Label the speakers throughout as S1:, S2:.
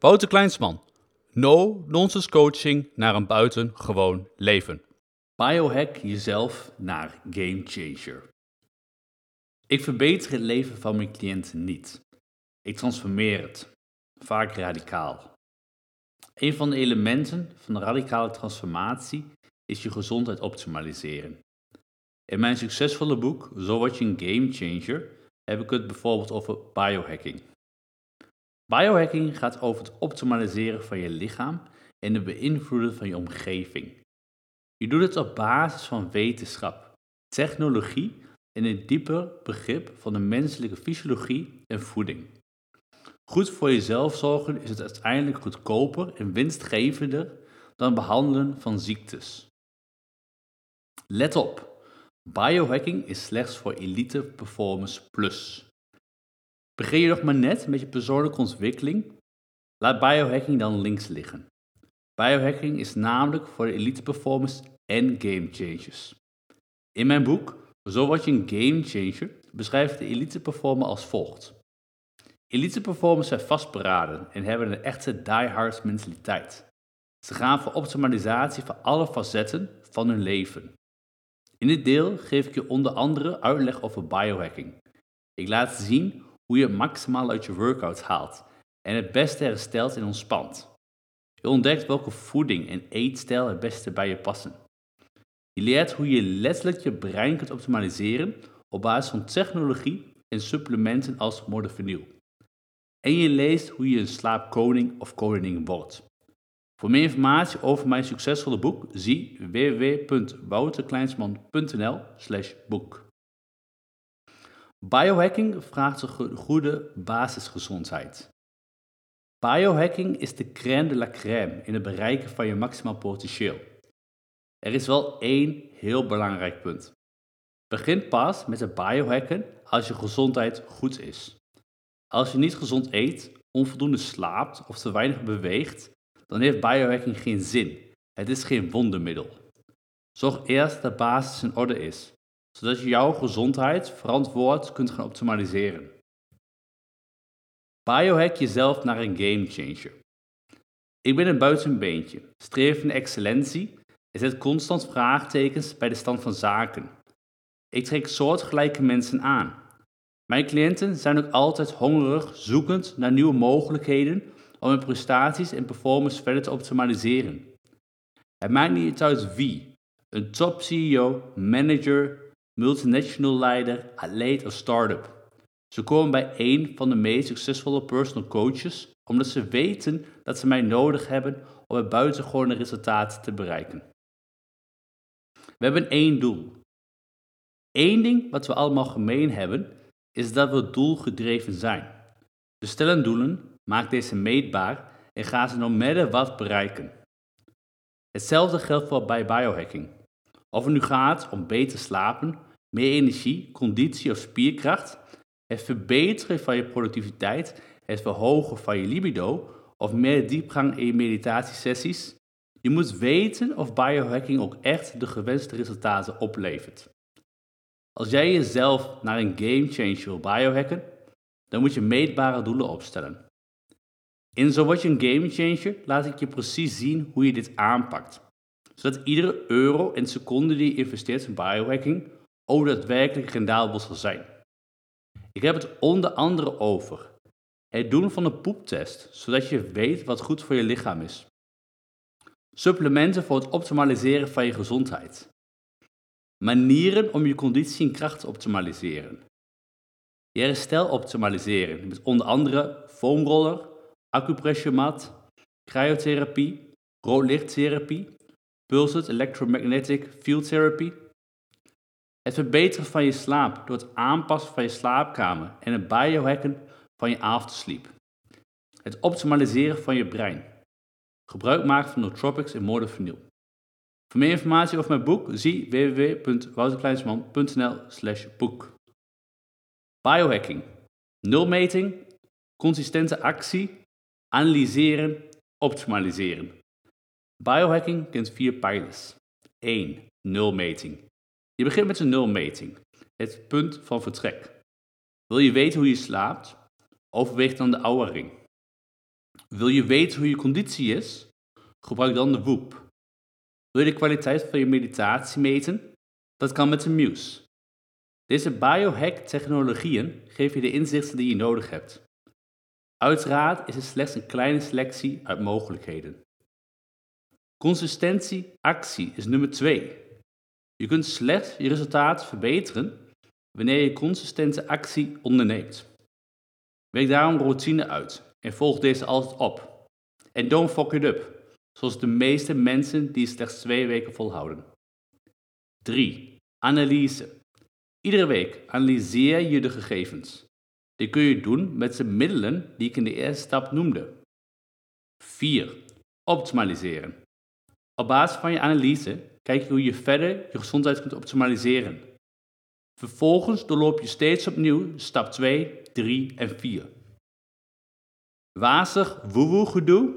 S1: Wouter Kleinsman. No-nonsense coaching naar een buitengewoon leven.
S2: Biohack jezelf naar game changer. Ik verbeter het leven van mijn cliënten niet. Ik transformeer het, vaak radicaal. Een van de elementen van de radicale transformatie is je gezondheid optimaliseren. In mijn succesvolle boek Zo word je een game changer heb ik het bijvoorbeeld over biohacking. Biohacking gaat over het optimaliseren van je lichaam en het beïnvloeden van je omgeving. Je doet het op basis van wetenschap, technologie en een dieper begrip van de menselijke fysiologie en voeding. Goed voor jezelf zorgen is het uiteindelijk goedkoper en winstgevender dan behandelen van ziektes. Let op, biohacking is slechts voor Elite Performance Plus. Begin je nog maar net met je persoonlijke ontwikkeling? Laat biohacking dan links liggen. Biohacking is namelijk voor de elite performance en game changers. In mijn boek Zo word je een game changer beschrijft de elite performer als volgt. Elite performers zijn vastberaden en hebben een echte diehard mentaliteit. Ze gaan voor optimalisatie van alle facetten van hun leven. In dit deel geef ik je onder andere uitleg over biohacking. Ik laat zien hoe je maximaal uit je workout haalt en het beste herstelt en ontspant. Je ontdekt welke voeding en eetstijl het beste bij je passen. Je leert hoe je letterlijk je brein kunt optimaliseren op basis van technologie en supplementen als modafinil. En je leest hoe je een slaapkoning of koningin wordt. Voor meer informatie over mijn succesvolle boek zie www.wouterkleinsman.nl/boek. Biohacking vraagt een goede basisgezondheid. Biohacking is de crème de la crème in het bereiken van je maximaal potentieel. Er is wel één heel belangrijk punt. Begin pas met het biohacken als je gezondheid goed is. Als je niet gezond eet, onvoldoende slaapt of te weinig beweegt, dan heeft biohacking geen zin. Het is geen wondermiddel. Zorg eerst dat basis in orde is zodat je jouw gezondheid verantwoord kunt gaan optimaliseren. Biohack jezelf naar een gamechanger. Ik ben een buitenbeentje, streef naar excellentie en zet constant vraagtekens bij de stand van zaken. Ik trek soortgelijke mensen aan. Mijn cliënten zijn ook altijd hongerig, zoekend naar nieuwe mogelijkheden om hun prestaties en performance verder te optimaliseren. Het maakt niet uit wie, een top CEO, manager, multinational leider, atleet of start-up. Ze komen bij een van de meest succesvolle personal coaches omdat ze weten dat ze mij nodig hebben om het buitengewone resultaat te bereiken. We hebben één doel. Eén ding wat we allemaal gemeen hebben, is dat we doelgedreven zijn. We stellen doelen, maak deze meetbaar en gaan ze no matter wat bereiken. Hetzelfde geldt voor bij biohacking. Of het nu gaat om beter slapen, meer energie, conditie of spierkracht, het verbeteren van je productiviteit, het verhogen van je libido of meer diepgang in je meditatiesessies. Je moet weten of biohacking ook echt de gewenste resultaten oplevert. Als jij jezelf naar een game changer wil biohacken, dan moet je meetbare doelen opstellen. In Zo Word Je Een Game Changer laat ik je precies zien hoe je dit aanpakt. Zodat iedere euro en seconde die je investeert in biohacking ook daadwerkelijk rendabel zal zijn. Ik heb het onder andere over het doen van een poeptest, zodat je weet wat goed voor je lichaam is. Supplementen voor het optimaliseren van je gezondheid. Manieren om je conditie en kracht te optimaliseren. Je herstel optimaliseren met onder andere foamroller, acupressuremat, cryotherapie, roodlichttherapie, pulsed electromagnetic field therapy het verbeteren van je slaap door het aanpassen van je slaapkamer en het biohacken van je aftersleep. Het optimaliseren van je brein. Gebruik maken van nootropics en modafinil. Voor meer informatie over mijn boek zie www.wouterkleinsman.nl boek. Biohacking. Nulmeting, consistente actie, analyseren, optimaliseren. Biohacking kent vier pijlers. 1. Nulmeting. Je begint met een nulmeting, het punt van vertrek. Wil je weten hoe je slaapt? Overweeg dan de oude ring. Wil je weten hoe je conditie is? Gebruik dan de WOEP. Wil je de kwaliteit van je meditatie meten? Dat kan met de Muse. Deze biohack-technologieën geven je de inzichten die je nodig hebt. Uiteraard is er slechts een kleine selectie uit mogelijkheden. Consistentie, actie is nummer 2. Je kunt slechts je resultaat verbeteren wanneer je consistente actie onderneemt. Werk daarom routine uit en volg deze altijd op. En don't fuck it up, zoals de meeste mensen die slechts twee weken volhouden. 3. Analyse. Iedere week analyseer je de gegevens. Dit kun je doen met de middelen die ik in de eerste stap noemde. 4. Optimaliseren. Op basis van je analyse kijk hoe je verder je gezondheid kunt optimaliseren. Vervolgens doorloop je steeds opnieuw stap 2, 3 en 4. Wazig woewoe gedoe?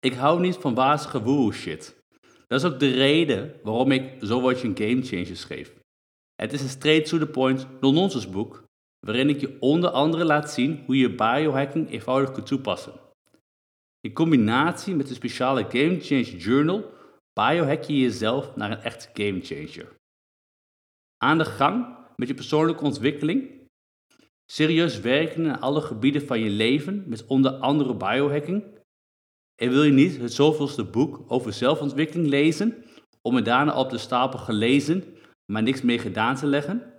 S2: Ik hou niet van wazige woewoe shit. Dat is ook de reden waarom ik Zo Word Je een Game Changer schreef. Het is een straight to the point non-nonsense boek, waarin ik je onder andere laat zien hoe je biohacking eenvoudig kunt toepassen. In combinatie met de speciale Game Change Journal biohack je jezelf naar een echte game changer. Aan de gang met je persoonlijke ontwikkeling. Serieus werken in alle gebieden van je leven met onder andere biohacking. En wil je niet het zoveelste boek over zelfontwikkeling lezen om het daarna op de stapel gelezen, maar niks mee gedaan te leggen?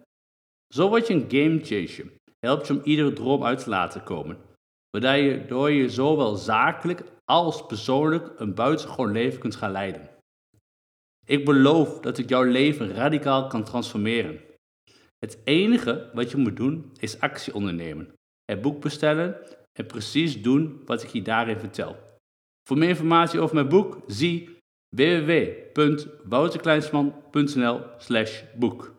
S2: Zo word je een game changer. Helpt je om iedere droom uit te laten komen. Waardoor je je zowel zakelijk als persoonlijk een buitengewoon leven kunt gaan leiden. Ik beloof dat ik jouw leven radicaal kan transformeren. Het enige wat je moet doen is actie ondernemen. Het boek bestellen en precies doen wat ik je daarin vertel. Voor meer informatie over mijn boek zie www.wouterkleinsman.nl boek.